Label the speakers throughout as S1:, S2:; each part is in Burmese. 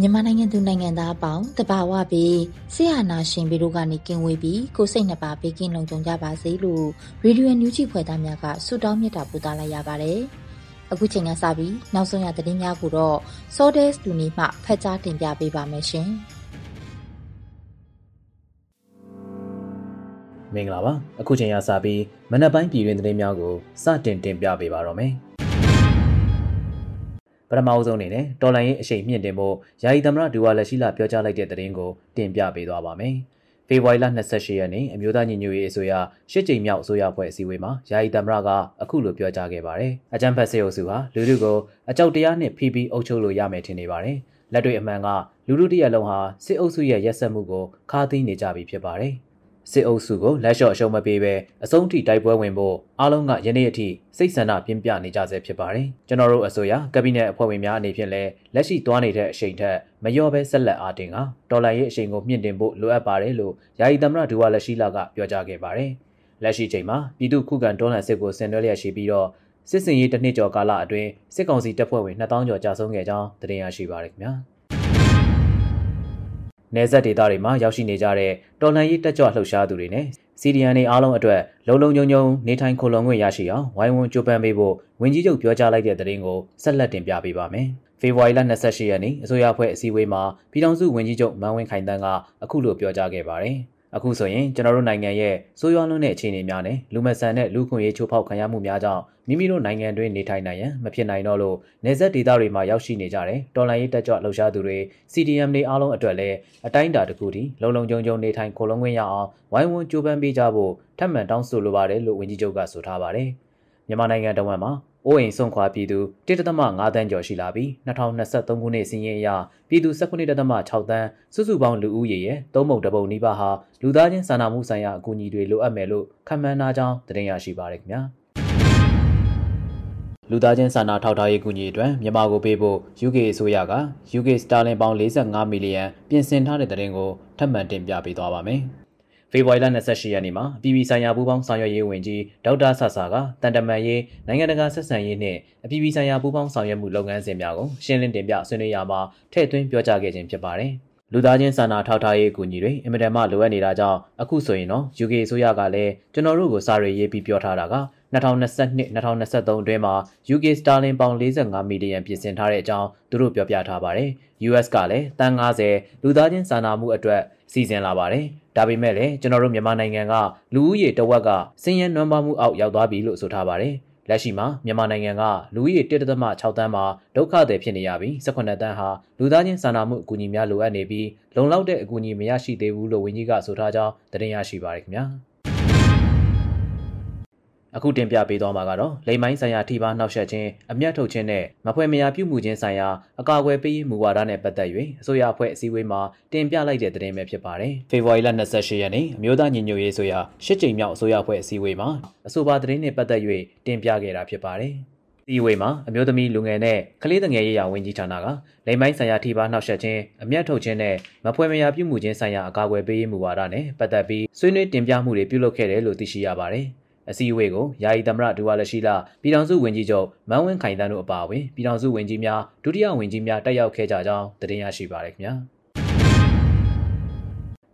S1: မြန်မာနိုင်ငံသူနိုင်ငံသားအပေါင်းတဘာဝပြီးဆရာနာရှင်ပြီးတို့ကနေကင်ဝေးပြီးကိုစိတ်နှပါဘေးကင်းလုံခြုံကြပါစေလို့ရေဒီယိုညူးချီဖွဲ့သားများကဆုတောင်းမြတ်တာပို့သလိုက်ရပါတယ်။အခုချိန်ကစပြီးနောက်ဆုံးရသတင်းများကိုတော့ Sodes လူနေမှဖတ်ကြားတင်ပြပေးပါမယ်ရှင်။
S2: မင်္ဂလာပါအခုချိန်ရစပြီးမနက်ပိုင်းပြည်တွင်သတင်းများကိုစတင်တင်ပြပေးပါတော့မယ်ပထမအဆုံးအနေနဲ့တော်လိုင်းရေးအရှိန်မြင့်တင်ဖို့ယာယီသမရဒူဝါလက်ရှိလာပြောကြားလိုက်တဲ့သတင်းကိုတင်ပြပေးသွားပါမယ်ဖေဖော်ဝါရီလ28ရက်နေ့အမျိုးသားညီညွတ်ရေးအစိုးရရှစ်ကြိမ်မြောက်အစိုးရဖွဲ့အစည်းအဝေးမှာယာယီသမရကအခုလိုပြောကြားခဲ့ပါတယ်။အကြံဖက်စေအုပ်စုဟာလူလူကိုအကြောက်တရားနဲ့ဖိပြီးအုပ်ချုပ်လို့ရမယ်ထင်နေပါတယ်။လက်တွေ့အမှန်ကလူလူတရက်လုံးဟာစစ်အုပ်စုရဲ့ရက်စက်မှုကိုခါးသိမ်းနေကြပြီဖြစ်ပါတယ်။ စစ်အုပ်စုကိုလက်လျှော့အရှုံးမပေးဘဲအဆုံးထိတိုက်ပွဲဝင်ဖို့အားလုံးကယနေ့အထိစိတ်ဆန္ဒပြင်းပြနေကြဆဲဖြစ်ပါတယ်။ကျွန်တော်တို့အစိုးရကက်ဘိနက်အဖွဲ့ဝင်များအနေဖြင့်လည်းလက်ရှိသွားနေတဲ့အချိန်ထက်မလျော့ဘဲဆက်လက်အားတင်ကတော်လှန်ရေးအချိန်ကိုမြင့်တင်ဖို့လိုအပ်ပါတယ်လို့ယာယီသမရဒူဝါလက်ရှိလာကပြောကြားခဲ့ပါတယ်။လက်ရှိချိန်မှာပြည်သူခုခံတော်လှန်စစ်ကိုဆင်နွှဲလျက်ရှိပြီးတော့စစ်စင်ရေးတစ်နှစ်ကျော်ကာလအတွင်းစစ်ကောင်စီတပ်ဖွဲ့ဝင်2000ကျော်ကြာဆုံးခဲ့ကြောင်းသတင်းရရှိပါရခင်ဗျာ။ နယ်စပ်ဒေသတွေမှာရောက်ရှိနေကြတဲ့တော်လှန်ရေးတက်ကြွလှုပ်ရှားသူတွေနဲ့စီဒီအန်တွေအားလုံးအတွက်လုံလုံခြုံခြုံနေထိုင်ခိုလုံခွင့်ရရှိအောင်ဝိုင်းဝန်းကြိုးပမ်းပေးဖို့ဝန်ကြီးချုပ်ပြောကြားလိုက်တဲ့သတင်းကိုဆက်လက်တင်ပြပေးပါမယ်။ဖေဖော်ဝါရီလ28ရက်နေ့အစိုးရအဖွဲ့အစည်းအဝေးမှာပြည်ထောင်စုဝန်ကြီးချုပ်မန်ဝင်းခိုင်တန်းကအခုလိုပြောကြားခဲ့ပါတယ်။ အခုဆိုရင်ကျွန်တော်တို့နိုင်ငံရဲ့စိုးရွားလွန်းတဲ့အခြေအနေများနဲ့လူမဆန်တဲ့လူခွင့်ရေးချိုးဖောက်ခံရမှုများကြောင့်မိမိတို့နိုင်ငံတွင်းနေထိုင်နိုင်ရန်မဖြစ်နိုင်တော့လို့နေဆက်ဒေသတွေမှာရောက်ရှိနေကြတဲ့တော်လှန်ရေးတက်ကြွလှုပ်ရှားသူတွေ CDM တွေအားလုံးအတွက်လည်းအတိုင်းအတာတစ်ခုထိလုံလုံခြုံခြုံနေထိုင်ခိုလုံခွင့်ရအောင်ဝိုင်းဝန်းကြိုးပမ်းပေးကြဖို့ထပ်မံတောင်းဆိုလိုပါတယ်လို့ဝန်ကြီးချုပ်ကဆိုထားပါတယ်မြန်မာနိုင်ငံတဝန်းမှာ အိုးအိမ်ဆုံးခွာပြည်သူ1.5တန်းကျော်ရှိလာပြီး2023ခုနှစ်စီးရင်အရပြည်သူ19.6တန်းစုစုပေါင်းလူဦးရေရဲ့သုံးပုံတစ်ပုံနီးပါးဟာလူသားချင်းစာနာမှုဆိုင်ရာအကူအညီတွေလိုအပ်မယ်လို့ခန့်မှန်းထားကြောင်းသတင်းရရှိပါရခင်ဗျာလူသားချင်းစာနာထောက်ထားရေးကူညီအတွက်မြန်မာကိုပေးဖို့ UK အစိုးရက UK စတာလင်ပေါင်း45မီလီယံပြင်ဆင်ထားတဲ့သတင်းကိုထပ်မံတင်ပြပေးသွားပါမယ်။ ဖေဖော်ဝါရီလ28ရက်နေ့မှာပြည်ပဆိုင်ရာပူးပေါင်းဆောင်ရွက်ရေးဝန်ကြီးဒေါက်တာဆဆာကတန်တမန်ရေးနိုင်ငံတကာဆက်ဆံရေးနှင့်အပြည်ပြည်ဆိုင်ရာပူးပေါင်းဆောင်ရွက်မှုလုပ်ငန်းစဉ်များကိုရှင်းလင်းတင်ပြဆွေးနွေးရာမှာထည့်သွင်းပြောကြားခဲ့ခြင်းဖြစ်ပါတယ်။လူသားချင်းစာနာထောက်ထားရေးအကူအညီတွေအင်မတန်မှလိုအပ်နေတာကြောင့်အခုဆိုရင်တော့ UK အစိုးရကလည်းကျွန်တော်တို့ကိုစာရေးရေးပြီးပြောထားတာက2022-2023အတွင်းမှာ UK Sterling ပေါင်45မီလီယံပြင်ဆင်ထားတဲ့အကြောင်းသူတို့ပြောပြထားပါတယ်။ US ကလည်းတန်90လူသားချင်းစာနာမှုအတွက်စီစဉ်လာပါတယ်။ ဒါပေမဲ့လည်းကျွန်တော်တို့မြန်မာနိုင်ငံကလူဦးရေတဝက်ကစင်ရနွမ်းပါမှုအောက်ရောက်သွားပြီလို့ဆိုထားပါတယ်။လက်ရှိမှာမြန်မာနိုင်ငံကလူဦးရေ1.6တန်းမှာဒုက္ခသည်ဖြစ်နေရပြီး18တန်းဟာလူသားချင်းစာနာမှုအကူအညီများလိုအပ်နေပြီးလုံလောက်တဲ့အကူအညီမရရှိသေးဘူးလို့ဝန်ကြီးကဆိုထားကြောင်းသတင်းရရှိပါရခင်ဗျာ။ အခုတင်ပြပေးသွားမှာကတော့လိမ်မိုင်းဆိုင်ရာထိပါနှောက်ယှက်ခြင်းအမျက်ထုတ်ခြင်းနဲ့မဖွဲမရာပြုမှုခြင်းဆိုင်ရာအကာအကွယ်ပေးရေးမူဝါဒနဲ့ပတ်သက်၍အစိုးရအဖွဲ့အစည်းအဝေးမှာတင်ပြလိုက်တဲ့သတင်းပဲဖြစ်ပါတယ်။ဖေဖော်ဝါရီလ28ရက်နေ့အမျိုးသားညီညွတ်ရေးဆိုရာရှစ်ကြိမ်မြောက်အစိုးရအဖွဲ့အစည်းအဝေးမှာအဆိုပါသတင်းနဲ့ပတ်သက်၍တင်ပြခဲ့တာဖြစ်ပါတယ်။ဒီဝေးမှာအမျိုးသမီးလူငယ်နဲ့ကလေးငယ်ရေးရာဝန်ကြီးဌာနကလိမ်မိုင်းဆိုင်ရာထိပါနှောက်ယှက်ခြင်းအမျက်ထုတ်ခြင်းနဲ့မဖွဲမရာပြုမှုခြင်းဆိုင်ရာအကာအကွယ်ပေးရေးမူဝါဒနဲ့ပတ်သက်ပြီးဆွေးနွေးတင်ပြမှုတွေပြုလုပ်ခဲ့တယ်လို့သိရှိရပါတယ်။ အစည်းအဝေးကိုယာယီသမရဒူဝါလက်ရှိလာပြည်ထောင်စုဝန်ကြီးချုပ်မန်းဝင်းခိုင်တန်းတို့အပါအဝင်ပြည်ထောင်စုဝန်ကြီးများဒုတိယဝန်ကြီးများတက်ရောက်ခဲ့ကြကြောင်းသတင်းရရှိပါရခင်ဗျာ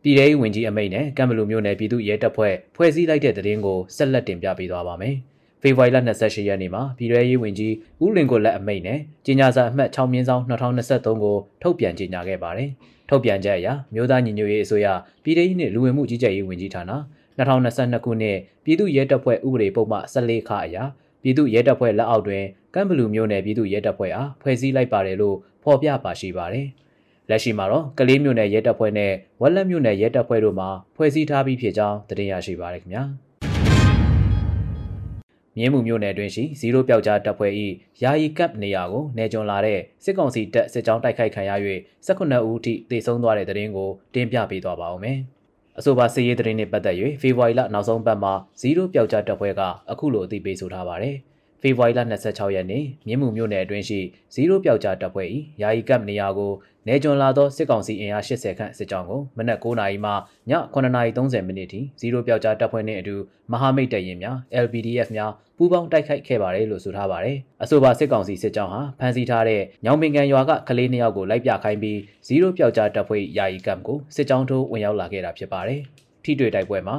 S2: ပြည်ထောင်ဝင်ကြီးအမိန့်နဲ့ကံမလူမျိုးနယ်ပြည်သူ့ရဲတပ်ဖွဲ့ဖွဲ့စည်းလိုက်တဲ့သတင်းကိုဆက်လက်တင်ပြပေးသွားပါမယ်ဖေဖော်ဝါရီလ28ရက်နေ့မှာပြည်ထောင်ရေးဝန်ကြီးဦးလင်ကိုလက်အမိန့်နဲ့ကြေညာစာအမှတ်6မြင်းဆောင်2023ကိုထုတ်ပြန်ကြေညာခဲ့ပါတယ်။ထုတ်ပြန်ချက်အရမြို့သားညီညွတ်ရေးအစိုးရပြည်ထောင်ရေးနှင့်လူဝင်မှုကြီးကြပ်ရေးဝန်ကြီးဌာန 2022ခုနှစ်ပြည်သူ့ရဲတပ်ဖွဲ့ဥပဒေပုံမှ14ခအရပြည်သူ့ရဲတပ်ဖွဲ့လက်အောက်တွင်ကမ်ဘလူမျိုးနယ်ပြည်သူ့ရဲတပ်ဖွဲ့အားဖွဲ့စည်းလိုက်ပါတယ်လို့ဖော်ပြပါရှိပါတယ်။လက်ရှိမှာတော့ကလေးမျိုးနယ်ရဲတပ်ဖွဲ့နဲ့ဝက်လက်မျိုးနယ်ရဲတပ်ဖွဲ့တို့မှာဖွဲ့စည်းထားပြီးဖြစ်ကြောင်းသိရရှိပါရခင်ဗျာ။မြင်းမှုမျိုးနယ်တွင်ရှိဇီရိုပျောက်ကြားတပ်ဖွဲ့၏ယာယီကပ်နေရာကိုနေကြုံလာတဲ့စစ်ကောင်စီတပ်စစ်ကြောင်းတိုက်ခိုက်ခံရ၍18ဦးထိသေဆုံးသွားတဲ့တဲ့ရင်ကိုတင်ပြပေးသွားပါဦးမယ်။ အဆိုပါစစ်ရေးသတင်းနဲ့ပတ်သက်၍ဖေဖော်ဝါရီလနောက်ဆုံးပတ်မှာဇီရိုပျောက်ကြားတပ်ဖွဲ့ကအခုလိုအသိပေးဆိုထားပါတယ်။ ဖေဖော်ဝါရီလ26ရက်နေ့မြင်းမှုမြို့နယ်အတွင်းရှိဇီရိုပျောက်ကြားတပ်ဖွဲ့၏ယာယီကပ်နေရာကိုနေကြွန်လာသောစစ်ကောင်စီအင်အား80ခန့်စစ်ကြောင်းကိုမနက်9:00နာရီမှည9:30မိနစ်ထိဇီရိုပျောက်ကြားတပ်ဖွဲ့နှင့်အတူမဟာမိတ်တပ်ရင်းများ LPDF များပူးပေါင်းတိုက်ခိုက်ခဲ့ပါတယ်လို့ဆိုထားပါတယ်။အဆိုပါစစ်ကောင်စီစစ်ကြောင်းဟာဖမ်းဆီးထားတဲ့ညောင်ပင်ကန်ရွာကကလေးနှစ်ယောက်ကိုလိုက်ပြခိုင်းပြီးဇီရိုပျောက်ကြားတပ်ဖွဲ့ယာယီကမ်ကိုစစ်ကြောင်းထိုးဝင်ရောက်လာခဲ့တာဖြစ်ပါတယ်။ထိတွေ့တိုက်ပွဲမှာ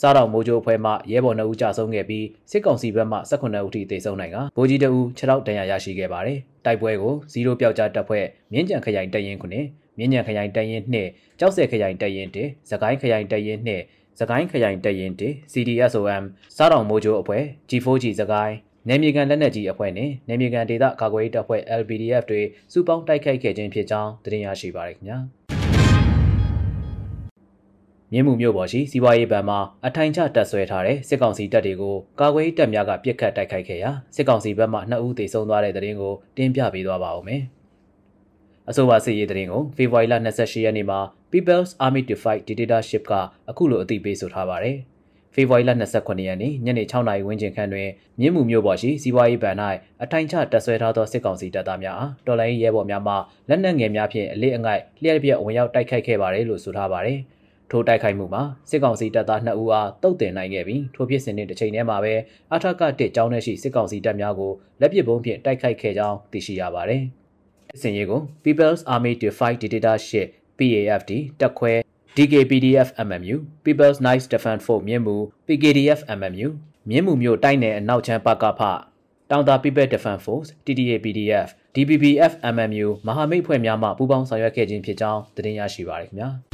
S2: စားတော်မိုးကြိုးအဖွဲ့မှရဲဘော်2ဦးကြာဆုံးခဲ့ပြီးစစ်ကောင်စီဘက်မှ18ဦးထိသေဆုံးနိုင်ကဗိုလ်ကြီးတအူး6ထောက်တန်ရာရရှိခဲ့ပါတယ်။တိုက်ပွဲကိုဇီရိုပျောက်ကြားတပ်ဖွဲ့မြင်းကြံခရိုင်တပ်ရင်းခုနှစ်မြင်းကြံခရိုင်တပ်ရင်း2ကြောက်ဆယ်ခရိုင်တပ်ရင်း1စကိုင်းခရိုင်တပ်ရင်း2စကိုင်းခရိုင်တပ်ရင်း1 CDSOM စားတော်မိုးကြိုးအဖွဲ့ G4G စကိုင်းနယ်မြေကန်လက်နက်ကြီးအဖွဲ့နဲ့နယ်မြေကန်ဒေသကာကွယ်ရေးတပ်ဖွဲ့ LPDF တွေစုပေါင်းတိုက်ခိုက်ခဲ့ခြင်းဖြစ်ကြောင်းသတင်းရရှိပါရခင်ဗျာ မြင်းမှုမြို့ပေါ်ရှိစီးပွားရေးဘဏ်မှာအထိုင်ချတပ်ဆွဲထားတဲ့စစ်ကောင်စီတပ်တွေကိုကာကွယ်ရေးတပ်များကပစ်ခတ်တိုက်ခိုက်ခဲ့ရာစစ်ကောင်စီဘက်မှ2ဦးသေဆုံးသွားတဲ့တဲ့ရင်ကိုတင်ပြပေးသွားပါဦးမယ်။အဆိုပါစစ်ရေးတဲ့ရင်ကိုဖေဖော်ဝါရီလ28ရက်နေ့မှာ People's Army to Fight Dictatorship ကအခုလိုအသိပေးဆိုထားပါတယ်။ဖေဖော်ဝါရီလ29ရက်နေ့ညနေ6နာရီဝန်းကျင်ခန့်တွင်မြင်းမှုမြို့ပေါ်ရှိစီးပွားရေးဗန်၌အထိုင်ချတပ်ဆွဲထားသောစစ်ကောင်စီတပ်သားများအားတော်လိုင်းရဲဘော်များမှလက်နက်ငယ်များဖြင့်အလေးအငိုက်လျှက်ပြက်ဝင်ရောက်တိုက်ခိုက်ခဲ့ပါတယ်လို့ဆိုထားပါတယ်။ ထိုတိုက်ခိုက်မှုမှာစစ်ကောင်စီတပ်သား2ဦးအားတုတ်တင်နိုင်ခဲ့ပြီးထိုဖြစ်စဉ်နှင့်တစ်ချိန်တည်းမှာပဲအထက်ကတစ်ကျောင်းထဲရှိစစ်ကောင်စီတပ်များကိုလက်ပစ်ဗုံးဖြင့်တိုက်ခိုက်ခဲ့ကြောင်းသိရှိရပါတယ်။စစ်စင်ရေးကို People's Army to Fight Dictatorship PAFD တက်ခွဲ DKPDF MMU People's Nice Defense Force မြင်းမူ PKDF MMU မြင်းမူမြို့တိုက်နယ်အနောက်ချမ်းပကဖတောင်တာ People Defense Force TDA PDF DPPF MMU မဟာမိတ်ဖွဲ့များမှပူးပေါင်းဆောင်ရွက်ခဲ့ခြင်းဖြစ်ကြောင်းသတင်းရရှိပါရခင်ဗျာ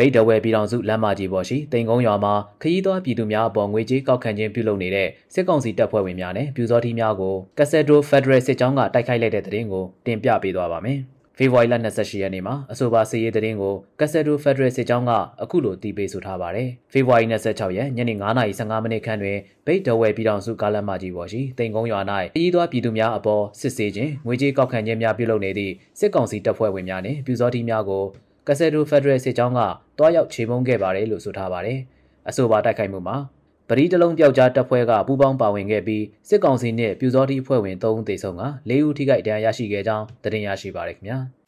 S2: ဗိတ်တဝဲပြည်တော်စုလမ်းမကြီးပေါ်ရှိတိန်ကုန်းရွာမှာခရီးသွားပြည်သူများအပေါ်ငွေကြေးကောက်ခံခြင်းပြုလုပ်နေတဲ့စစ်ကောင်စီတပ်ဖွဲ့ဝင်များနဲ့ပြူစောထီးများကိုကက်ဆက်ဒိုဖက်ဒရယ်စစ်ကြောင်းကတိုက်ခိုက်လိုက်တဲ့တဲ့တင်ကိုတင်ပြပေးသွားပါမယ်။ဖေဖော်ဝါရီလ28ရက်နေ့မှာအဆိုပါစီရေးသတင်းကိုကက်ဆက်ဒိုဖက်ဒရယ်စစ်ကြောင်းကအခုလိုတီးပေးဆိုထားပါတယ်။ဖေဖော်ဝါရီ26ရက်ညနေ9:15မိနစ်ခန့်တွင်ဗိတ်ဒဝဲပြည်တော်စုကားလမ်းမကြီးပေါ်ရှိတိန်ကုန်းရွာ၌ပြည်သွားပြည်သူများအပေါ်စစ်ဆေးခြင်းငွေကြေးကောက်ခံခြင်းများပြုလုပ်နေသည့်စစ်ကောင်စီတပ်ဖွဲ့ဝင်များနှင့်ပြူစောတိများကို ကက်ဆက်ဒိုဖက်ဒရယ်စစ်ကြောင်းကတွားရောက်ခြေမုံခဲ့ပါတယ်လို့ဆိုထားပါတယ်။အဆိုပါတိုက်ခိုက်မှုမှာပရိတလုံးပျောက်ကြားတပ်ဖွဲ့ကပူးပေါင်းပါဝင်ခဲ့ပြီးစစ်ကောင်စီနှင့်ပြူစောတိအဖွဲ့ဝင်3ဦးသေဆုံးက4ဦးထိခိုက်ဒဏ်ရာရရှိခဲ့ကြောင်းသတင်းရရှိပါရခင်ဗျာ။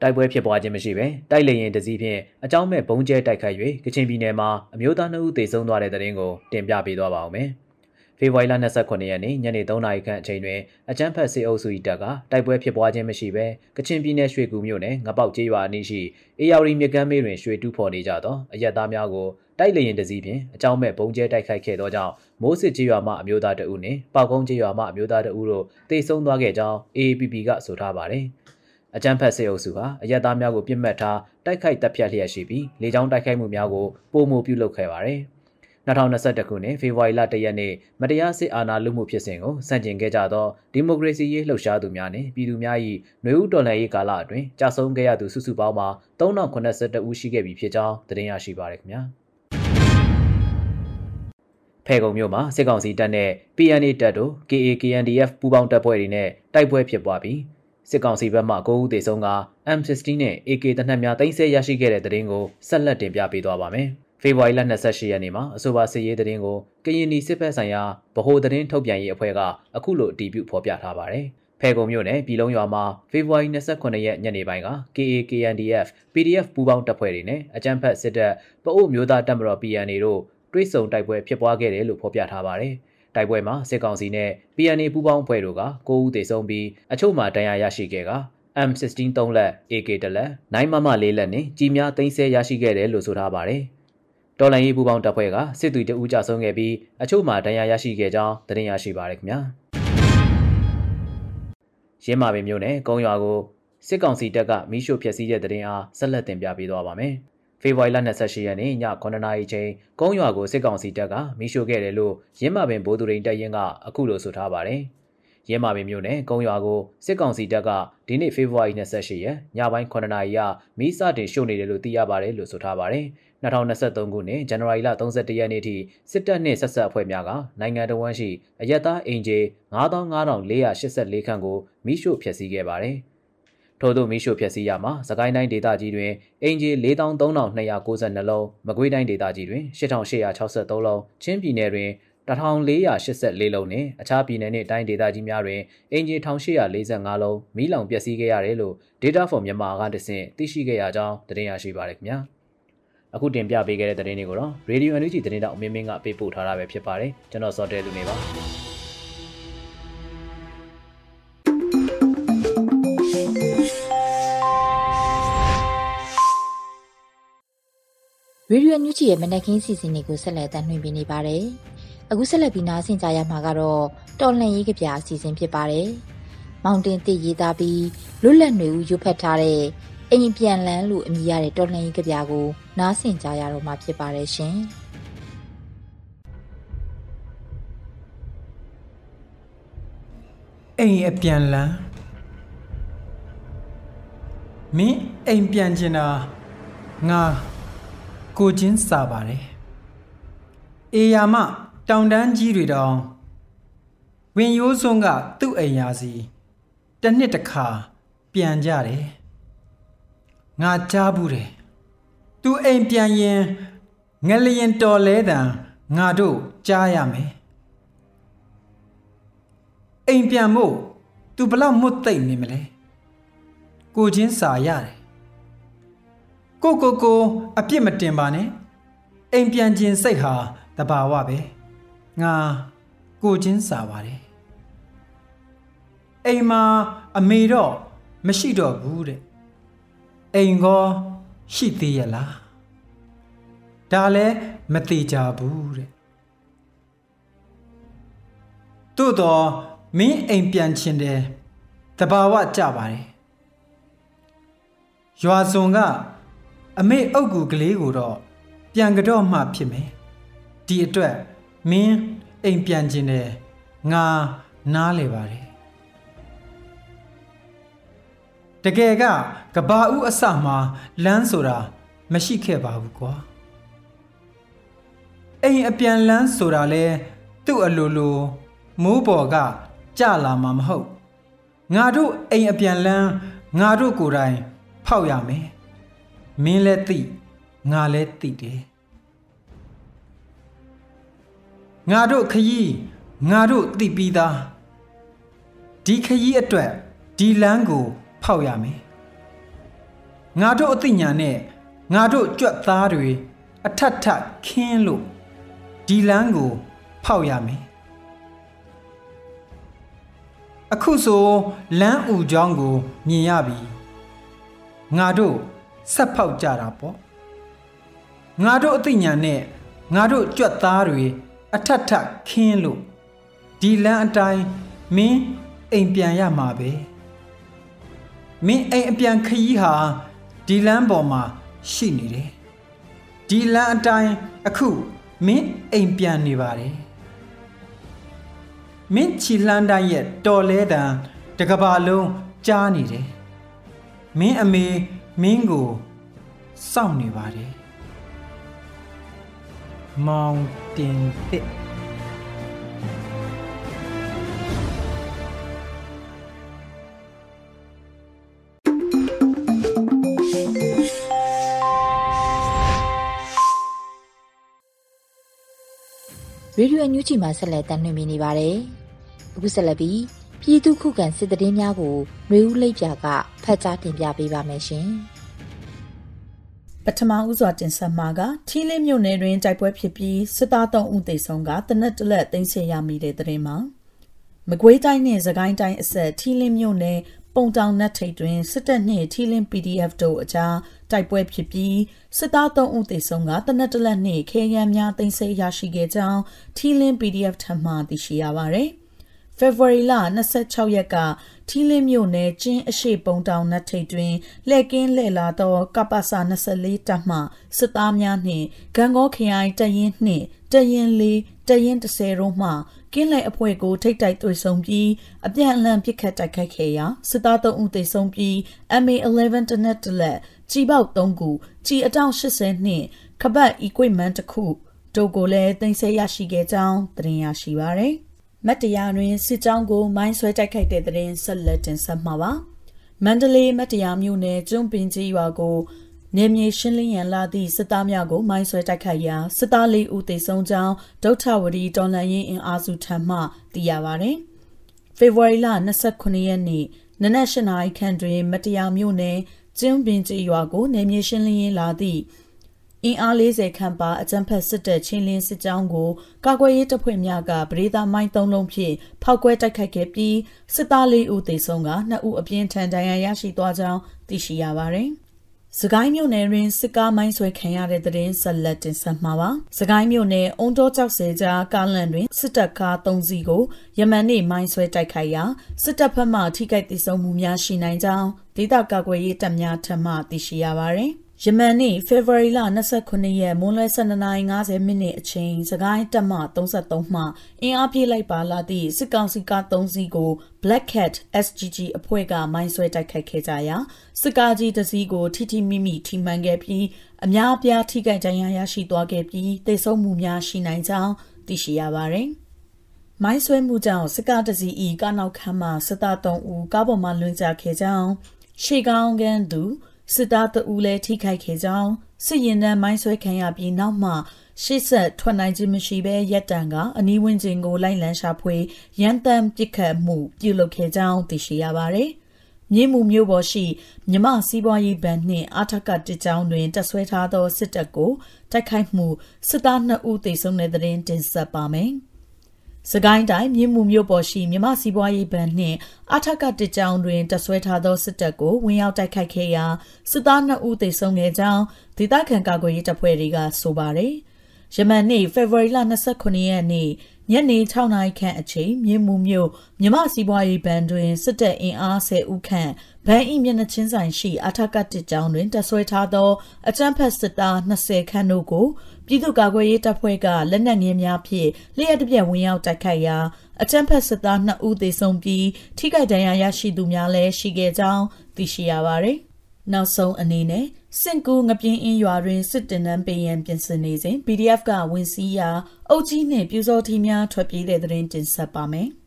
S2: တိုက်ပွဲဖြစ်ပွားခြင်းမရှိဘဲတိုက်လေရင်တစည်းဖြင့်အကြောင်းမဲ့ဘုံကျဲတိုက်ခိုက်၍ကချင်ပြည်နယ်မှာအမျိုးသား2ဦးသေဆုံးသွားတဲ့တဲ့ရင်ကိုတင်ပြပေးသွားပါဦးမယ်။ ဖေဖော်ဝါရီလ29ရက်နေ့ညနေ3နာရီခန့်အချိန်တွင်အကြမ်းဖက်စစ်အုပ်စု၏တပ်ကတိုက်ပွဲဖြစ်ပွားခြင်းမရှိဘဲကချင်ပြည်နယ်ရွှေကူမြို့နယ်ငပောက်ကျေးရွာအနီးရှိအေယာဝတီမြကမ်းမေးတွင်ရွှေတူးဖော်နေကြသောအရက်သားများကိုတိုက်လေရင်တစည်းဖြင့်အကြောင်းမဲ့ဘုံကျဲတိုက်ခိုက်ခဲ့သောကြောင့်မိုးစစ်ကျေးရွာမှအမျိုးသားတအုပ်နှင့်ပေါကုန်းကျေးရွာမှအမျိုးသားတအုပ်တို့တေဆုံးသွားခဲ့ကြောင်း AAPP ကဆိုထားပါတယ်။အကြမ်းဖက်စစ်အုပ်စုဟာအရက်သားများကိုပြစ်မှတ်ထားတိုက်ခိုက်တပ်ဖြတ်လျက်ရှိပြီးလေကြောင်းတိုက်ခိုက်မှုများကိုပုံမပြုလုပ်ခဲ့ပါတယ်။ 2021ခုနှစ်ဖေဖော်ဝါရီလ1ရက်နေ့မတရားစစ်အာဏာလုမှုဖြစ်စဉ်ကိုစန့်ကျင်ခဲ့ကြသောဒီမိုကရေစီရေးလှုပ်ရှားသူများနှင့်ပြည်သူများ၏နှွေဦးတော်လှန်ရေးကာလအတွင်းကြာဆုံးခဲ့ရသူစုစုပေါင်းမှာ3082ဦးရှိခဲ့ပြီဖြစ်ကြောင်းသတင်းရရှိပါရခင်ဗျာ။ဖဲကုံမြို့မှာစစ်ကောင်စီတပ်နဲ့ PNA တပ်တို့ KA-KNDF ပူးပေါင်းတပ်ဖွဲ့တွေနဲ့တိုက်ပွဲဖြစ်ပွားပြီးစစ်ကောင်စီဘက်မှ9ဦးသေဆုံးက M16 နဲ့ AK တနက်များတင်ဆက်ရရှိခဲ့တဲ့တဲ့ရင်ကိုဆက်လက်တင်ပြပေးသွားပါမယ်။ ဖေဖော်ဝါရီလ28ရက်နေ့မှာအဆိုပါစစ်ရေးတဲ့ရင်ကိုကရင်နီစစ်ဘက်ဆိုင်ရာဗဟိုသတင်းထုတ်ပြန်ရေးအဖွဲ့ကအခုလိုအတည်ပြုဖော်ပြထားပါတယ်။ဖဲကုံမြို့နယ်ပြည်လုံးရွာမှာဖေဖော်ဝါရီ28ရက်ညနေပိုင်းက KA KNDF PDF ပူးပေါင်းတပ်ဖွဲ့တွေနဲ့အကြမ်းဖက်စစ်တပ်ပအို့မျိုးသားတပ်မတော် PNA တို့တွိတ်ဆုံတိုက်ပွဲဖြစ်ပွားခဲ့တယ်လို့ဖော်ပြထားပါတယ်။တိုက်ပွဲမှာစစ်ကောင်စီနဲ့ PNA ပူးပေါင်းအဖွဲ့တို့က9ဦးသေဆုံးပြီးအချို့မှာဒဏ်ရာရရှိခဲ့က M16 3လက် AK တလက်9မမ4လက်နဲ့ကြီးများသိမ်းဆဲရရှိခဲ့တယ်လို့ဆိုထားပါတယ်။ တတော်လန်ရေးပူပေါင်းတပ်ဖွဲ့ကစစ်သည်တဦးကြဆုံးခဲ့ပြီးအချို့မှာဒဏ်ရာရရှိခဲ့ကြောင်းသတင်းရရှိပါရခင်ဗျာရင်းမာပင်မြို့နယ်ကုန်းရွာကိုစစ်ကောင်စီတပ်ကမိရှို့ဖျက်ဆီးတဲ့သတင်းအားဆက်လက်တင်ပြပေးသွားပါမယ်ဖေဖော်ဝါရီလ28ရက်နေ့ည9:00နာရီချိန်ကုန်းရွာကိုစစ်ကောင်စီတပ်ကမိရှို့ခဲ့တယ်လို့ရင်းမာပင်ဗိုလ်သူရိန်တပ်ရင်းကအခုလိုဆိုထားပါတယ်။ ရဲမာပင်မြို့နယ်ကုန်းရွာကိုစစ်ကောင်စီတပ်ကဒီနေ့ဖေဖော်ဝါရီ28ရက်ညပိုင်း9နာရီကမီးစတင်ရှို့နေတယ်လို့သိရပါတယ်လို့ဆိုထားပါတယ်။2023ခုနှစ်ဇန်နဝါရီလ31ရက်နေ့ထိစစ်တပ်နှင့်ဆက်ဆက်အဖွဲ့များကနိုင်ငံတော်ဝန်ရှိအရက်သားအင်ဂျီ95,484ခန့်ကိုမိရှို့ဖျက်ဆီးခဲ့ပါတယ်။ထို့သောမိရှို့ဖျက်ဆီးရမှာစကိုင်းတိုင်းဒေသကြီးတွင်အင်ဂျီ43,292လုံးမကွေးတိုင်းဒေသကြီးတွင်8,863လုံးချင်းပြည်နယ်တွင် 1484လုံးနဲ့အခြားပြည်နယ်နဲ့တိုင်းဒေသကြီးများတွင်အင်ဂျီ1845လုံးမီးလောင်ပျက်စီးခဲ့ရတယ်လို့ Data for Myanmar ကတဆင့်သိရှိခဲ့ရကြောင်းသတင်းရရှိပါရခင်ဗျာအခုတင်ပြပေးခဲ့တဲ့သတင်းတွေကိုတော့ Radio NUG သတင်းတောက်အမင်းမင်းကပေးပို့ထားတာပဲဖြစ်ပါတယ်ကျွန်တော်စောတဲလူနေပါ
S1: ရေဒီယိုညူချီရဲ့မနက်ခင်းစီစဉ်တွေကိုဆက်လက်တင်ပြနေပါတယ်။ အခုဆက်လက်ပြီးနားဆင်ကြရမှာကတော့တော်လှန်ရေးကြပြအစီအစဉ်ဖြစ်ပါတယ်။မောင်တင်တစ်ရေးသားပြီးလွတ်လပ်နေဦးရွတ်ဖတ်ထားတဲ့အိမ်ပြန်လန်းလို့အမည်ရတဲ့တော်လှန်ရေးကြပြကိုနားဆင်ကြရတော့မှာဖြစ်ပါတယ်ရှင်။
S3: အိမ်အပြန်လန်းမင်းအိမ်ပြန်ကျင်တာငါကိုချင်းစာပါတယ်အေယာမ တောင်တန်းကြီးတွေတောင်ဝင်ရိုးစွန်းကသူ့အိမ်ရာစီတစ်နှစ်တစ်ခါပြန်ကြတယ်ငါကြားဘူးတယ်သူအိမ်ပြန်ရင်ငလျင်တော်လဲတံငါတို့ကြားရမယ်အိမ်ပြန်ဖို့သူဘလောက်မွတ်သိမ့်နေမလဲကိုချင်းစာရတယ်ကိုကိုကိုအပြစ်မတင်ပါနဲ့အိမ်ပြန်ခြင်းစိတ်ဟာတဘာဝပဲ ငါကိုချင်းစာပါတယ်အိမ်မှာအမေတော့မရှိတော့ဘူးတဲ့အိမ်ကောရှိသေးရလားဒါလည်းမသေးကြဘူးတဲ့သို့တော့မင်းအိမ်ပြန်ချင်တယ်တဘာဝကြပါတယ်ရွာစုံကအမေအုပ်ကူကလေးကိုတော့ပြန်ကြတော့မှဖြစ်မယ်ဒီအတွက် မင်းအိမ်ပြန်ခြင်းတယ်ငါနားလေပါတယ်တကယ်ကကဘာဦးအစမှာလမ်းဆိုတာမရှိခဲ့ပါဘူးကွာအိမ်အပြန်လမ်းဆိုတာလဲသူ့အလိုလိုမိုးပေါ်ကကြလာမှာမဟုတ်ငါတို့အိမ်အပြန်လမ်းငါတို့ကိုယ်တိုင်ဖောက်ရမယ်မင်းလည်းသိငါလည်းသိတယ် ငါတို့ခยีငါတို့သိပြီးသားဒီခยีအတွက်ဒီလမ်းကို ဖောက်ရမယ်ငါတို့အသိဉာဏ်နဲ့ငါတို့ကြွက်သားတွေအထက်ထခင်းလို့ဒီလမ်းကို ဖောက်ရမယ်အခုဆိုလမ်းဥချောင်းကိုမြင်ရပြီငါတို့ဆက်ဖောက်ကြတာပေါ့ငါတို့အသိဉာဏ်နဲ့ငါတို့ကြွက်သားတွေ အထက်ထခင်းလို့ဒီလမ်းအတိုင်းမင်းအိမ်ပြန်ရမှာပဲမင်းအိမ်အပြန်ခရီးဟာဒီလမ်းပေါ်မှာရှိနေတယ်ဒီလမ်းအတိုင်းအခုမင်းအိမ်ပြန်နေပါတယ်မင်းချီလန်းတိုင်းရဲ့တော်လဲတံတကဘာလုံးကြားနေတယ်မင်းအမေမင်းကိုစောင့်နေပါတယ် မောင်တင်သစ်
S1: ရေဒီယိုညူချီမှာဆက်လက်တင်ပြနေပါတယ်။အခုဆက်လက်ပြီးပြည်သူခုခံစစ်တရင်များကိုနှွေဦးလိပ်ပြကဖတ်ကြားတင်ပြပေးပါမယ်ရှင်။
S4: ပထမဦးစွာတင်ဆက်မှာကထီးလင်းမြို့နယ်တွင်တိုက်ပွဲဖြစ်ပြီးစစ်သား3ဦးသေဆုံးကတနက်တလက်သိမ်းဆည်းရမိတဲ့တဲ့မှာမကွေးတိုင်းနဲ့စကိုင်းတိုင်းအဆက်ထီးလင်းမြို့နယ်ပုံတောင်နက်ထိတ်တွင်စစ်တပ်နှင့်ထီလင်း PDF တို့အကြားတိုက်ပွဲဖြစ်ပြီးစစ်သား3ဦးသေဆုံးကတနက်တလက်နှင့်ခဲယမ်းများသိမ်းဆည်းရရှိခဲ့ကြောင်းထီလင်း PDF ထံမှသိရှိရပါသည်။ February လ26ရက်က ထီလင်းမြို့နယ်ကျင်းအရှိပုံတောင်နတ်ထိတ်တွင်လှည့်ကင်းလှည့်လာသောကပ္ပစာ24တပ်မှစစ်သားများနှင့်ဂံကောခရိုင်တရင်နှင့်တရင်လေးတရင်30တို့မှကင်းလဲအဖွဲ့ကိုထိတ်တိုက်တွေ့ဆုံပြီးအပြန်အလှန်ပစ်ခတ်တိုက်ခိုက်ခဲ့ရာစစ်သား3ဦးသေဆုံးပြီး MA11 တနက်တလက်ကြီးပေါက်3ခုကြီးအတောင်80နှင့်ခပတ် equipment တစ်ခုတို့ကိုလည်းတင်ဆက်ရရှိခဲ့ကြောင်းသတင်းရရှိပါရယ် မတ်တရားတွင်စစ်ကြောင်းကိုမိုင်းဆွဲတိုက်ခိုက်တဲ့တဲ့ဆက်လက်တင်ဆက်မှာပါမန္တလေးမတ်တရားမြို့နယ်ကျွန်းပင်ကြီးရွာကိုနေမြေရှင်းလင်းရန်လာသည့်စစ်သားများကိုမိုင်းဆွဲတိုက်ခိုက်ရာစစ်သားလေးဦးသေဆုံးကြောင်းဒုထဝရီတော်လှန်ရေးအင်အားစုထံမှသိရပါသည်။ဖေဖော်ဝါရီလ29ရက်နေ့နနက်၈နာရီခန့်တွင် မတရားမြို့နယ်ကျင်းပင်ကျေးရွာကိုနေမြေရှင်းလင်းရေးလာသည့် အင်အား40ခန့်ပါအကြမ်းဖက်စစ်တပ်ချင်းလင်းစစ်ကြောင်းကိုကာကွယ်ရေးတပ်ဖွဲ့များကပရိသာမိုင်း၃လုံးဖြင့်ဖောက်ကွဲတိုက်ခိုက်ခဲ့ပြီးစစ်သား၄ဦးသေဆုံးက2ဦးအပြင်းထန်ဒဏ်ရာရရှိသွားကြောင်းသိရှိရပါသည်။စကိုင်းမြို့နယ်တွင်စစ်ကားမိုင်းဆွဲခံရတဲ့တဲ့င်းဆက်လက်တင်ဆက်မှာပါ။စကိုင်းမြို့နယ်အုံတော်ကျောက်ဆယ်ကြားကားလန်တွင်စစ်တပ်ကား၃စီးကိုယမန်နေ့မိုင်းဆွဲတိုက်ခိုက်ရာစစ်တပ်ဘက်မှထိခိုက်ဒေဆုံးမှုများရှိနိုင်ကြောင်းဒေသကာကွယ်ရေးတပ်များထံမှသိရှိရပါသည်။ ယမန်နေ့ဖေဖော်ဝါရီလ29ရက်မွန်းလွဲ12:50မိနစ်အချိန်စကိုင်းတပ်မ33မှအင်အားပြည့်လိုက်ပါလာသည့်စစ်ကောင်စီကား3စီးကို Black Cat SGG အဖွဲ့ကမိုင်းဆွဲတိုက်ခိုက်ခဲ့ကြရာစစ်ကားကြီးတစ်စီးကိုထိထိမိမိထိမှန်ခဲ့ပြီးအများအပြားထိခိုက်ဒဏ်ရာရရှိသွားခဲ့ပြီးသေဆုံးမှုများရှိနိုင်ကြောင်းသိရှိရပါသည်။မိုင်းဆွဲမှုကြောင့်စစ်ကားတစ်စီးဤကားနောက်ခန်းမှစစ်သား3ဦးကားပေါ်မှလွန်ကျခဲ့ကြောင်းရှေကောင်းကန်သူ စစ်သားတဦးလည်းထိခိုက်ခဲ့ကြောင်းစစ်ရင်တန်းမိုင်းဆွဲခံရပြီးနောက်မှရှေ့ဆက်ထွက်နိုင်ခြင်းမရှိဘဲရက်တံကအနီးဝန်းကျင်ကိုလိုက်လံရှာဖွေရန်တမ်းပစ်ခတ်မှုပြုလုပ်ခဲ့ကြောင်းသိရှိရပါတယ်။မြင်းမှုမျိုးပေါ်ရှိမြမစီးပွားရေးဘဏ်နှင့်အာထကတစ်ကြောင်းတွင်တက်ဆွဲထားသောစစ်တပ်ကိုတိုက်ခိုက်မှုစစ်သား2ဦးသေဆုံးတဲ့တဲ့တင်တင်ဆက်ပါမယ်။ စကိုင်းတိုင်းမြင်းမှုမြို့ပေါ်ရှိမြမစီးပွားရေးဘဏ်နှင့်အထက်ကတစ်ကြောင်တွင်တဆွဲထားသောစစ်တပ်ကိုဝင်ရောက်တိုက်ခိုက်ခဲ့ရာစစ်သား2ဦးသေဆုံးခဲ့ကြောင်းဒေသခံကာကွယ်ရေးတပ်ဖွဲ့တွေကဆိုပါတယ်။ယမန်နေ့ဖေဖော်ဝါရီလ29ရက်နေ့ညနေ6နာရီခန့်အချိန်မြင်းမှုမြို့မြမစီးပွားရေးဘဏ်တွင်စစ်တပ်အင်အား10ဦးခန့်ဘဏ်၏မျက်နှာချင်းဆိုင်ရှိအထက်ကတစ်ကြောင်တွင်တဆွဲထားသောအကြမ်းဖက်စစ်သား20ခန့်တို့ကို ပြည်သူ့ကာကွယ်ရေးတပ်ဖွဲ့ကလက်နက်ငယ်များဖြင့်လျှက်တပြက်ဝင်ရောက်တိုက်ခိုက်ရာအကြမ်းဖက်စစ်သား2ဦးသေဆုံးပြီးထိခိုက်ဒဏ်ရာရရှိသူများလည်းရှိခဲ့ကြောင်းသိရှိရပါသည်။နောက်ဆုံးအနေနဲ့စင်ကူငပြင်းအင်းရွာတွင်စစ်တင်နန်းပေးရန်ပြင်ဆင်နေစဉ် PDF ကဝင်စီးရာအုပ်ကြီးနှင့်ပြူစောထီများထွက်ပြေးတဲ့တဲ့ရင်တင်ဆက်ပါမယ်။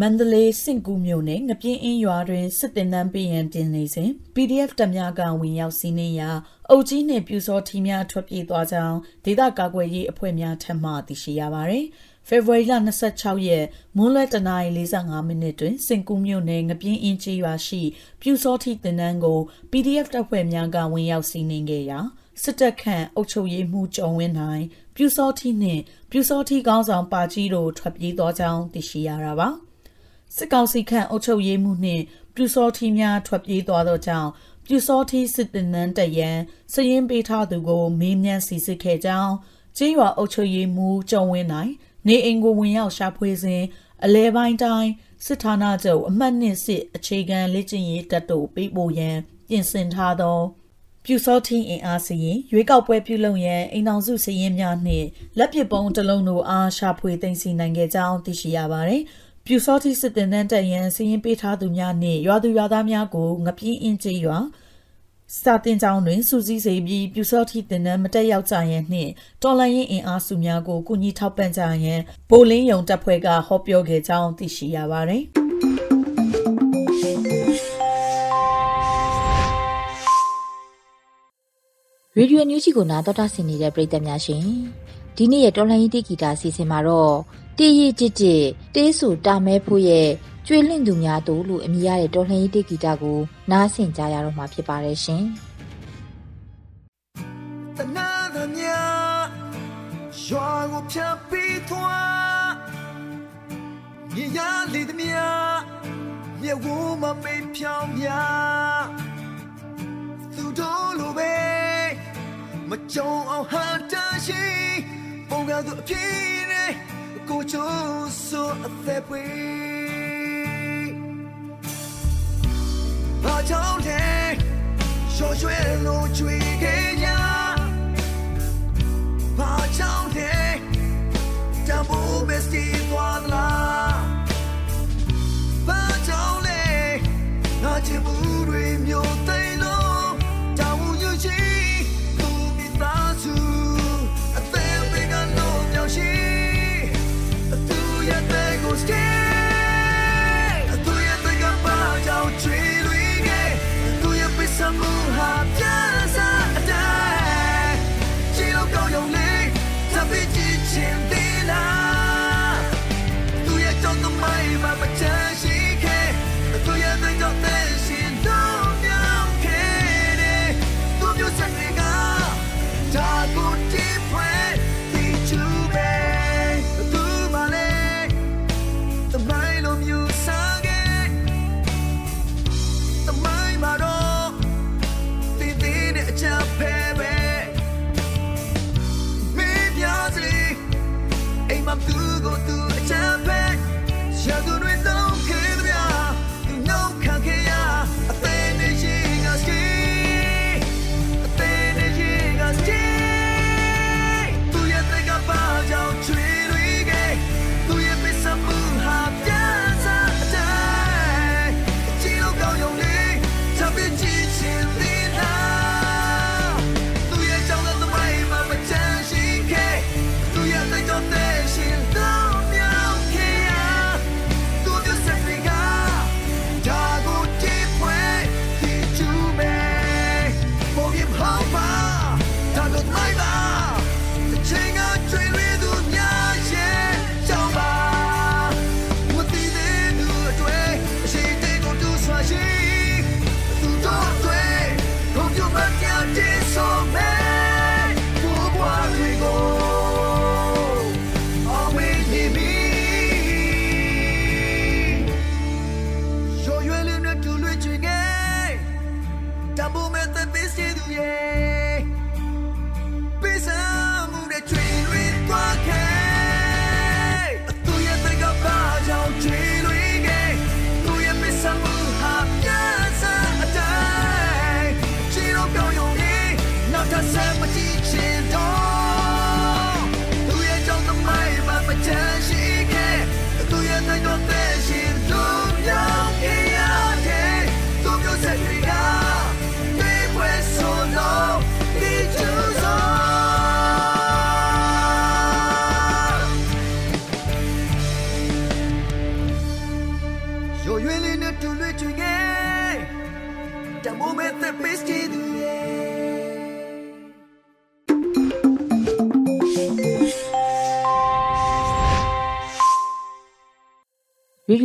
S4: မန္တလေးစင့်ကူးမြို့နယ်ငပြင်းအင်းရွာတွင်စစ်တင်တန်းပေးရန်တင်နေစဉ် PDF တပ်များကဝင်ရောက်စီးနှင်းရာအုပ်ကြီးနှင့်ပြူစောထီများထွက်ပြေးသွားကြောင်းဒေသကာကွယ်ရေးအဖွဲ့များထံမှသိရှိရပါသည်။ဖေဖော်ဝါရီလ26ရက်မွန်းလွဲတနာရီ45မိနစ်တွင်စင်ကူးမြို့နယ်ငပြင်းအင်းကြီးရွာရှိပြူစောထီတင်တန်းကို PDF တပ်ဖွဲ့များကဝင်ရောက်စီးနှင်းခဲ့ရာစစ်တပ်ခန့်အုပ်ချုပ်ရေးမှူးကျော်ဝင်းနိုင်ပြူစောထီနှင့်ပြူစောထီကောင်းဆောင်ပါကြီးတို့ထွက်ပြေးသွားကြောင်းသိရှိရတာပါ။ စစ်ကောင်စီခန့်အုပ်ချုပ်ရေးမှုနှင့်ပြူစောထီများထွက်ပြေးသွားသောကြောင့်ပြူစောထီစစ်တင်နန်းတရန်စရင်ပေးထားသူကို မေးမြန်းစီစစ်ခဲ့ကြောင်းကျေးရွာအုပ်ချုပ်ရေးမှူးကျော်ဝင်းနိုင်နေအိမ်ကိုဝင်ရောက်ရှာဖွေစဉ်အလဲပိုင်းတိုင်းစစ်ဌာနချုပ်အမှတ်နှစ်စစ်အခြေခံလက်ကျင့်ရေးတပ်တို့ပေးပို့ရန်ပြင်ဆင်ထားသောပြူစောထင်းအင်အားစရင်ရွေးကောက်ပွဲပြုလုပ်ရန်အိမ်တော်စုစရင်များနှင့်လက်ပစ်ပုံးတစ်လုံးတို့အားရှာဖွေသိမ်းဆည်းနိုင်ခဲ့ကြောင်းသိရှိရပါသည်။ ပြူစောတိစစ်တင်တဲ့တရန်စီရင်ပေးထားသူများနှင့်ရွာသူရွာသားများကိုငပြင်းအင်းကျေးရွာစာတင်ကြောင်းတွင်စူးစီးစေပြီးပြူစောတိတင်တဲ့မတက်ရောက်ကြရန်နှင့်တော်လိုင်းရင်အင်အားစုများကိုကုညီထောက်ပံ့ကြရန်ဘိုလင်းယုံတပ်ဖွဲ့ကဟောပြောခဲ့ကြောင်းသိရှိရပါသည်
S1: ရေဒီယိုညူးချီကိုနားတော်တာဆင်နေတဲ့ပရိသတ်များရှင်ဒီနေ့ရဲ့တော်လှန်ရေးတိဂီတာအစီအစဉ်မှာတော့ တေးရစ်ကြစ်ကြစ်တေးဆူတာမဲဖို့ရဲ့ကျွေးလင့်သူများတို့လို့အမည်ရတဲ့တော်လှန်ရေးတေးဂီတကိုနားဆင်ကြရတော့မှာဖြစ်ပါတယ်ရှင်။တနာသမျှရွာကိုဖြတ်ပြီးသွားမြေရလေသမျှ
S5: မြေဝမမေးဖြောင်းများသူတို့လိုပဲမကြုံအောင်ဟန်တရှိပုံကသူအဖြစ်နဲ့ ကိုချိုးဆိုအသက်ပွေဘာကြောင့်လဲရှော့ရွှဲလို့ကြွေခဲ့ကြဘာကြောင့်လဲတံပိုးမစတီသွားလားဘာကြောင့်လဲငါချစ်မှုတွေမျိုး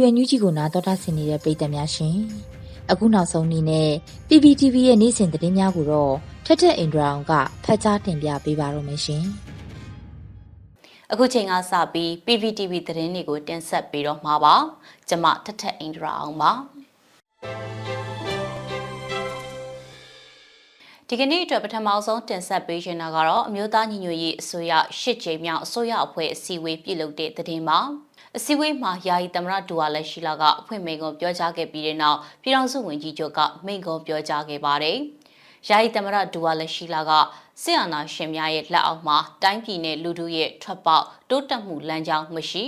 S1: ရေဒီယိုညူးကြီးကိုနာတော်တာဆင်နေတဲ့ပရိသတ်များရှင်အခုနောက်ဆုံးအနေနဲ့ PPTV ရဲ့နေ့စဉ်သတင်းများကိုတော့ထက်ထက်အင်ဒရာအောင်ကဖတ်ကြားတင်ပြပေးပါရမရှင်
S6: အခုချိန်ကစပြီး PPTV သတင်းတွေကိုတင်ဆက်ပေးတော့မှာပါကျမထထအင်ဒရာအောင်ပါဒီကနေ့အတွက်ပထမဆုံးတင်ဆက်ပေးရှင်တာကတော့အမျိုးသားညီညွတ်ရေးအစိုးရရှစ်ကြိမ်မြောက်အစိုးရအဖွဲ့အစည်းအဝေးပြုလုပ်တဲ့သတင်းပါ အစည်းအဝေးမှာယာယီသမရဒူဝါလက်ရှိလာကအဖွင့်မိန့်ခွန်းပြောကြားခဲ့ပြီးတဲ့နောက်ပြည်ထောင်စုဝန်ကြီးချုပ်ကမိန့်ခွန်းပြောကြားခဲ့ပါတယ်။ယာယီသမရဒူဝါလက်ရှိလာကစစ်အာဏာရှင်များရဲ့လက်အောက်မှာတိုင်းပြည်နဲ့လူထုရဲ့ထွက်ပေါက်တိုးတက်မှုလမ်းကြောင်းမရှိ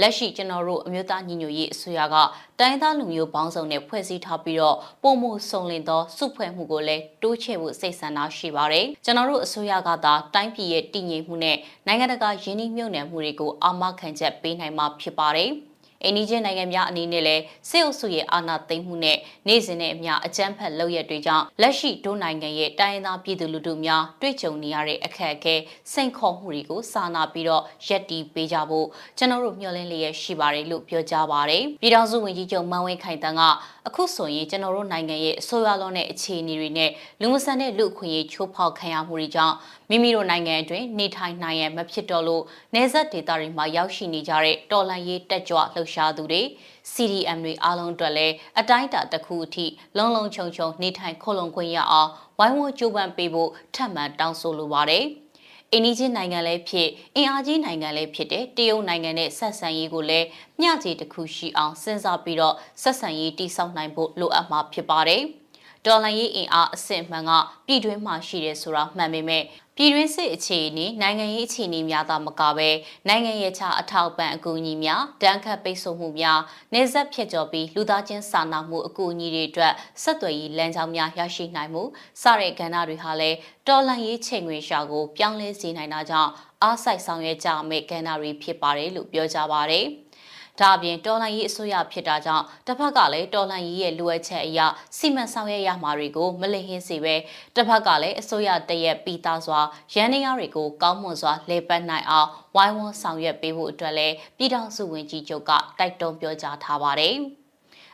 S6: လက်ရှိကျွန်တော်တို့အမျိုးသားညီညွတ်ရေးအစိုးရကတိုင်းသားလူမျိုးပေါင်းစုံနဲ့ဖွဲ့စည်းထားပြီးတော့ပုံမှုစုံလင်သောစုဖွဲ့မှုကိုလည်းတိုးချဲ့ဖို့စိတ်ဆန္ဒရှိပါတယ်။ကျွန်တော်တို့အစိုးရကသာတိုင်းပြည်ရဲ့တည်ငြိမ်မှုနဲ့နိုင်ငံတကာယင်းနှိမ့်မြုပ်နှံမှုတွေကိုအာမခံချက်ပေးနိုင်မှာဖြစ်ပါတယ်။ အိန္ဒိချင်းနိုင်ငံများအနေနဲ့လည်းစစ်အုပ်စုရဲ့အာဏာသိမ်းမှုနဲ့နေ့စဉ်နဲ့အမျှအကြမ်းဖက်လုပ်ရက်တွေကြောင့်လက်ရှိဒိုးနိုင်ငံရဲ့တိုင်းရင်းသားပြည်သူလူထုများတွေ့ကြုံနေရတဲ့အခက်အခဲစိန်ခေါ်မှုတွေကိုစာနာပြီးတော့ရက်တီပေးကြဖို့ကျွန်တော်တို့မျှော်လင့်လျက်ရှိပါတယ်လို့ပြောကြားပါတယ်။ပြည်ထောင်စုဝန်ကြီးချုပ်မန်ဝင်းခိုင်တန်းက အခုဆိုရင်ကျွန်တော်တို့နိုင်ငံရဲ့အဆိုးရွားလွန်တဲ့အခြေအနေတွေနဲ့လူမဆန်တဲ့လူအခွင့်အရေးချိုးဖောက်ခံရမှုတွေကြောင့်မိမိတို့နိုင်ငံအတွင်းနေထိုင်နိုင်ရန်မဖြစ်တော့လို့နေဆက်ဒေသတွေမှာရောက်ရှိနေကြတဲ့တော်လှန်ရေးတက်ကြွလှုပ်ရှားသူတွေ CDM တွေအားလုံးအတွက်လည်းအတိုင်းအတာတစ်ခုအထိလုံလုံခြုံခြုံနေထိုင်ခိုလုံခွင့်ရအောင်ဝိုင်းဝန်းကြိုးပမ်းပေးဖို့ထပ်မံတောင်းဆိုလိုပါတယ်။ အင်းကြီးနိုင်ငံလည်းဖြစ်အင်အားကြီးနိုင်ငံလည်းဖြစ်တဲ့တရုတ်နိုင်ငံနဲ့ဆက်ဆံရေးကိုလည်းမျှခြေတစ်ခုရှိအောင်စဉ်းစားပြီးတော့ဆက်ဆံရေးတည်ဆောက်နိုင်ဖို့လိုအပ်မှာဖြစ်ပါတယ်။ ဒေါ်လာရေးအင်အားအဆင့်မှန်ကပြည်တွင်းမှာရှိတယ်ဆိုတာမှန်ပေမဲ့ပြည်တွင်းစစ်အခြေအနေနိုင်ငံရေးအခြေအနေများသာမကပဲနိုင်ငံရေးခြားအထောက်ပံ့အကူအညီများတန်းခတ်ပိတ်ဆို့မှုများနေဆက်ဖြစ်ကျော်ပြီးလူသားချင်းစာနာမှုအကူအညီတွေအတွက်ဆက်သွယ်ရေးလမ်းကြောင်းများရရှိနိုင်မှုစတဲ့ကဏ္ဍတွေဟာလည်းတော်လှန်ရေးချိန်ခွင်ရှာကိုပြောင်းလဲစေနိုင်တာကြောင့်အားစိုက်ဆောင်ရွက်ကြမယ့်ကဏ္ဍတွေဖြစ်ပါတယ်လို့ပြောကြပါရယ်။ ဒါအပြင်တော်လှန်ရေးအစိုးရဖြစ်တာကြောင့်တစ်ဖက်ကလည်းတော်လှန်ရေးရဲ့လိုအပ်ချက်အရစီမံဆောင်ရွက်ရမှာတွေကိုမလစ်ဟင်းစေပဲတစ်ဖက်ကလည်းအစိုးရတရက်ပြီးသားစွာရန်နေရတွေကိုကောင်းမွန်စွာလဲပတ်နိုင်အောင်ဝိုင်းဝန်းဆောင်ရွက်ပေးဖို့အတွက်လည်းပြည်ထောင်စုဝန်ကြီးချုပ်ကတိုက်တွန်းပြောကြားထားပါတယ်။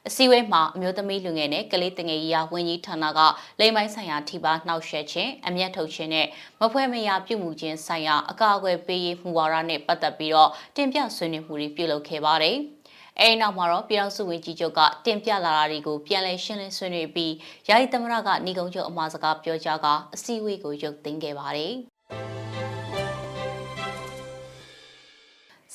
S6: အစည်းအဝေးမှာအမျိုးသမီးလူငယ်နဲ့ကလေးတငယ်ကြီးရာဝန်ကြီးဌာနကလိမ်မိုင်းဆိုင်ရာထိပါနှောက်ယှက်ခြင်းအမျက်ထုတ်ခြင်းနဲ့မဖွဲမရပြုမှုခြင်းဆိုင်ရာအကာအကွယ်ပေးရေးမှုဝါဒနဲ့ပတ်သက်ပြီးတော့တင်ပြဆွေးနွေးမှုတွေပြုလုပ်ခဲ့ပါတယ်။အဲဒီနောက်မှာတော့ပြည်ထောင်စုဝန်ကြီးချုပ်ကတင်ပြလာတာတွေကိုပြန်လည်ရှင်းလင်းဆွေးနွေးပြီးယာယီသမရကညီကုန်းချုပ်အမှာစကားပြောကြားကအစည်းအဝေးကိုရုပ်သိမ်းခဲ့ပါတယ်။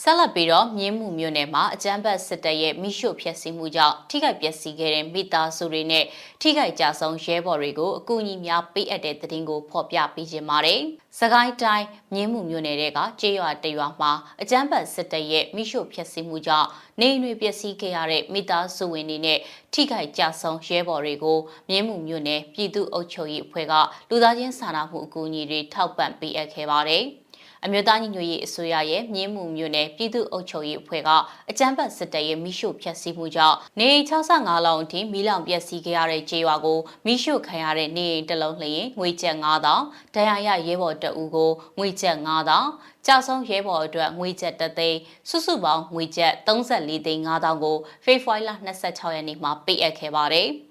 S6: ဆက်လက်ပြီးတော့မြင်းမှုမြို့နယ်မှာအကြမ်းဖက်စစ်တပ်ရဲ့မိရှုဖျက်ဆီးမှုကြောင့်ထိခိုက်ပျက်စီးခဲ့တဲ့မိသားစုတွေနဲ့ထိခိုက်ကြဆုံးရဲဘော်တွေကိုအကူအညီများပေးအပ်တဲ့သတင်းကိုဖော်ပြပေးခြင်းပါတယ်။စကိုင်းတိုင်းမြင်းမှုမြို့နယ်ကကျေးရွာတရွာမှာအကြမ်းဖက်စစ်တပ်ရဲ့မိရှုဖျက်ဆီးမှုကြောင့်နေအိမ်တွေပျက်စီးခဲ့ရတဲ့မိသားစုဝင်တွေနဲ့ထိခိုက်ကြဆုံးရဲဘော်တွေကိုမြင်းမှုမြို့နယ်ပြည်သူ့အုပ်ချုပ်ရေးအဖွဲ့ကလူသားချင်းစာနာမှုအကူအညီတွေထောက်ပံ့ပေးအပ်ခဲ့ပါတယ်။ အမျိုးသားညီညွတ်ရေးအစိုးရရဲ့မြင်းမှုမြို့နယ်ပြည်သူ့အုပ်ချုပ်ရေးအဖွဲ့ကအကြမ်းဖက်စစ်တပ်ရဲ့မိရှုဖျက်ဆီးမှုကြောင့်နေအိမ်65လုံးအထိမီးလောင်ပျက်စီးခဲ့ရတဲ့ကြေးရွာကိုမိရှုခံရတဲ့နေအိမ်တစ်လုံးလျင်ငွေကျပ်9000ဒဏ်ရာရရဲဘော်တအူကိုငွေကျပ်9000ကြောက်ဆုံးရဲဘော်အတွက်ငွေကျပ်တသိန်းစုစုပေါင်းငွေကျပ်34သိန်း5000ကိုဖေဖော်ဝါရီလ26ရက်နေ့မှာပေးအပ်ခဲ့ပါတယ်။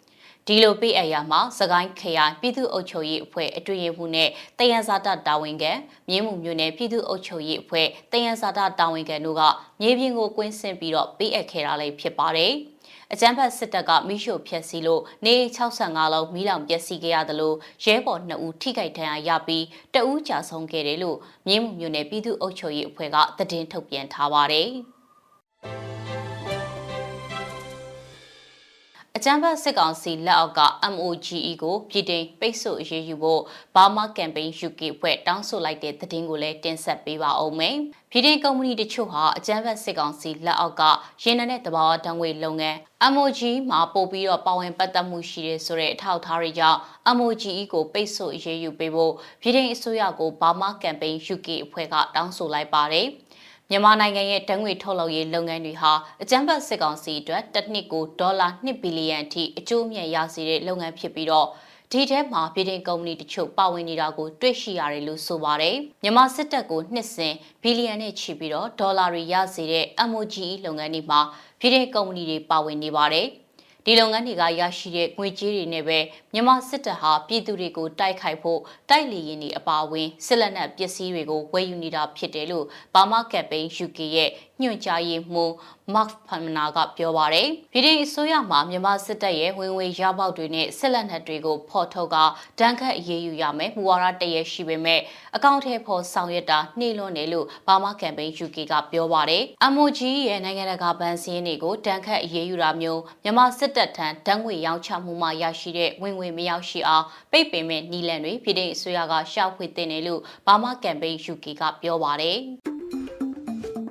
S6: ဒီလိုပေးအပ်ရမှာစကိုင်းခရိုင်ပြည်သူ့အုပ်ချုပ်ရေးအဖွဲ့အတွင်ရမှုနဲ့တယံဇာတတာဝန်ခံမြင်းမှုမျိုးနယ်ပြည်သူ့အုပ်ချုပ်ရေးအဖွဲ့တယံဇာတတာဝန်ခံတို့ကမြေပြင်ကိုကွင်းဆင်းပြီးတော့ပေးအပ်ခဲ့တာလည်းဖြစ်ပါတယ်။အကြမ်းဖက်စစ်တပ်ကမိရှုဖျက်ဆီးလို့နေ65လုံးမိလောင်ပျက်စီးခဲ့ရတယ်လို့ရဲဘော်2ဦးထိခိုက်ဒဏ်ရာရပြီးတဦးကြာဆုံးခဲ့တယ်လို့မြင်းမှုမျိုးနယ်ပြည်သူ့အုပ်ချုပ်ရေးအဖွဲ့ကသတင်းထုတ်ပြန်ထားပါတယ်။ အကြမ်းဖက်စစ်ကောင်စီလက်အောက်က MOGE ကိုပြည်တင်ပိတ်ဆို့အရေးယူဖို့ဘာမာကမ်ပိန်း UK ဖွဲ့တောင်းဆိုလိုက်တဲ့သတင်းကိုလည်းတင်ဆက်ပေးပါအောင်မယ်။ပြည်တင်ကုမ္ပဏီတချို့ဟာအကြမ်းဖက်စစ်ကောင်စီလက်အောက်ကရင်းနှံတဲ့တဘာဝတံငွေလုပ်ငန်း MOGE မှာပို့ပြီးတော့ပါဝင်ပတ်သက်မှုရှိတယ်ဆိုတဲ့အထောက်အထားတွေကြောင့် MOGE ကိုပိတ်ဆို့အရေးယူပေးဖို့ပြည်တင်အစိုးရကိုဘာမာကမ်ပိန်း UK အဖွဲ့ကတောင်းဆိုလိုက်ပါတယ်။ မြန်မာနိုင်ငံရဲ့တံငွေထုတ်လုပ်ရေးလုပ်ငန်းတွေဟာအကြမ်းဖက်စစ်ကောင်စီအတွက်တစ်နှစ်ကိုဒေါ်လာ2ဘီလီယံအထိအကျိုးမြတ်ရစေတဲ့လုပ်ငန်းဖြစ်ပြီးတော့ဒီထဲမှာပြည်ထောင်ကုမ္ပဏီတချို့ပါဝင်နေတာကိုတွေ့ရှိရတယ်လို့ဆိုပါတယ်။မြန်မာစစ်တပ်ကိုနှစ်စဉ်ဘီလီယံနဲ့ချီပြီးတော့ဒေါ်လာတွေရစေတဲ့ MOGE လုပ်ငန်းတွေမှာပြည်ထောင်ကုမ္ပဏီတွေပါဝင်နေပါတယ်။ ဒီလုပ်ငန်းတွေကရရှိတဲ့ငွေကြေးတွေနဲ့ပဲမြန်မာစစ်တပ်ဟာပြည်သူတွေကိုတိုက်ခိုက်ဖို့တိုက်လီရင်တွေအပါအဝင်စစ်လက်နက်ပစ္စည်းတွေကိုဝယ်ယူနေတာဖြစ်တယ်လို့ဘာမာကမ်ပိန်း UK ရဲ့ ညွှန်ကြားရေးမှူး Mark Pamna ကပြောပါရယ်ပြည်ထောင်အစိုးရမှမြန်မာစစ်တပ်ရဲ့ဝင်ငွေရပေါက်တွေနဲ့စစ်လက်နက်တွေကိုဖော်ထုတ်ကဒဏ်ခတ်အရေးယူရမယ်မူဝါဒတရရှိပေမဲ့အကောင့်ထဲဖော်ဆောင်ရွက်တာနှိမ့်လွန်းတယ်လို့ဘာမာကမ်ပိန်း UK ကပြောပါရယ် MOG ရဲ့နိုင်ငံတကာဗန်စင်းတွေကိုဒဏ်ခတ်အရေးယူတာမျိုးမြန်မာစစ်တပ်ထံဒဏ်ငွေရောင်းချမှုမှရရှိတဲ့ဝင်ငွေမရောက်ရှိအောင်ပိတ်ပင်မဲ့နီလန်တွေပြည်ထောင်အစိုးရကရှောက်ဖွေတင်တယ်လို့ဘာမာကမ်ပိန်း UK ကပြောပါရယ်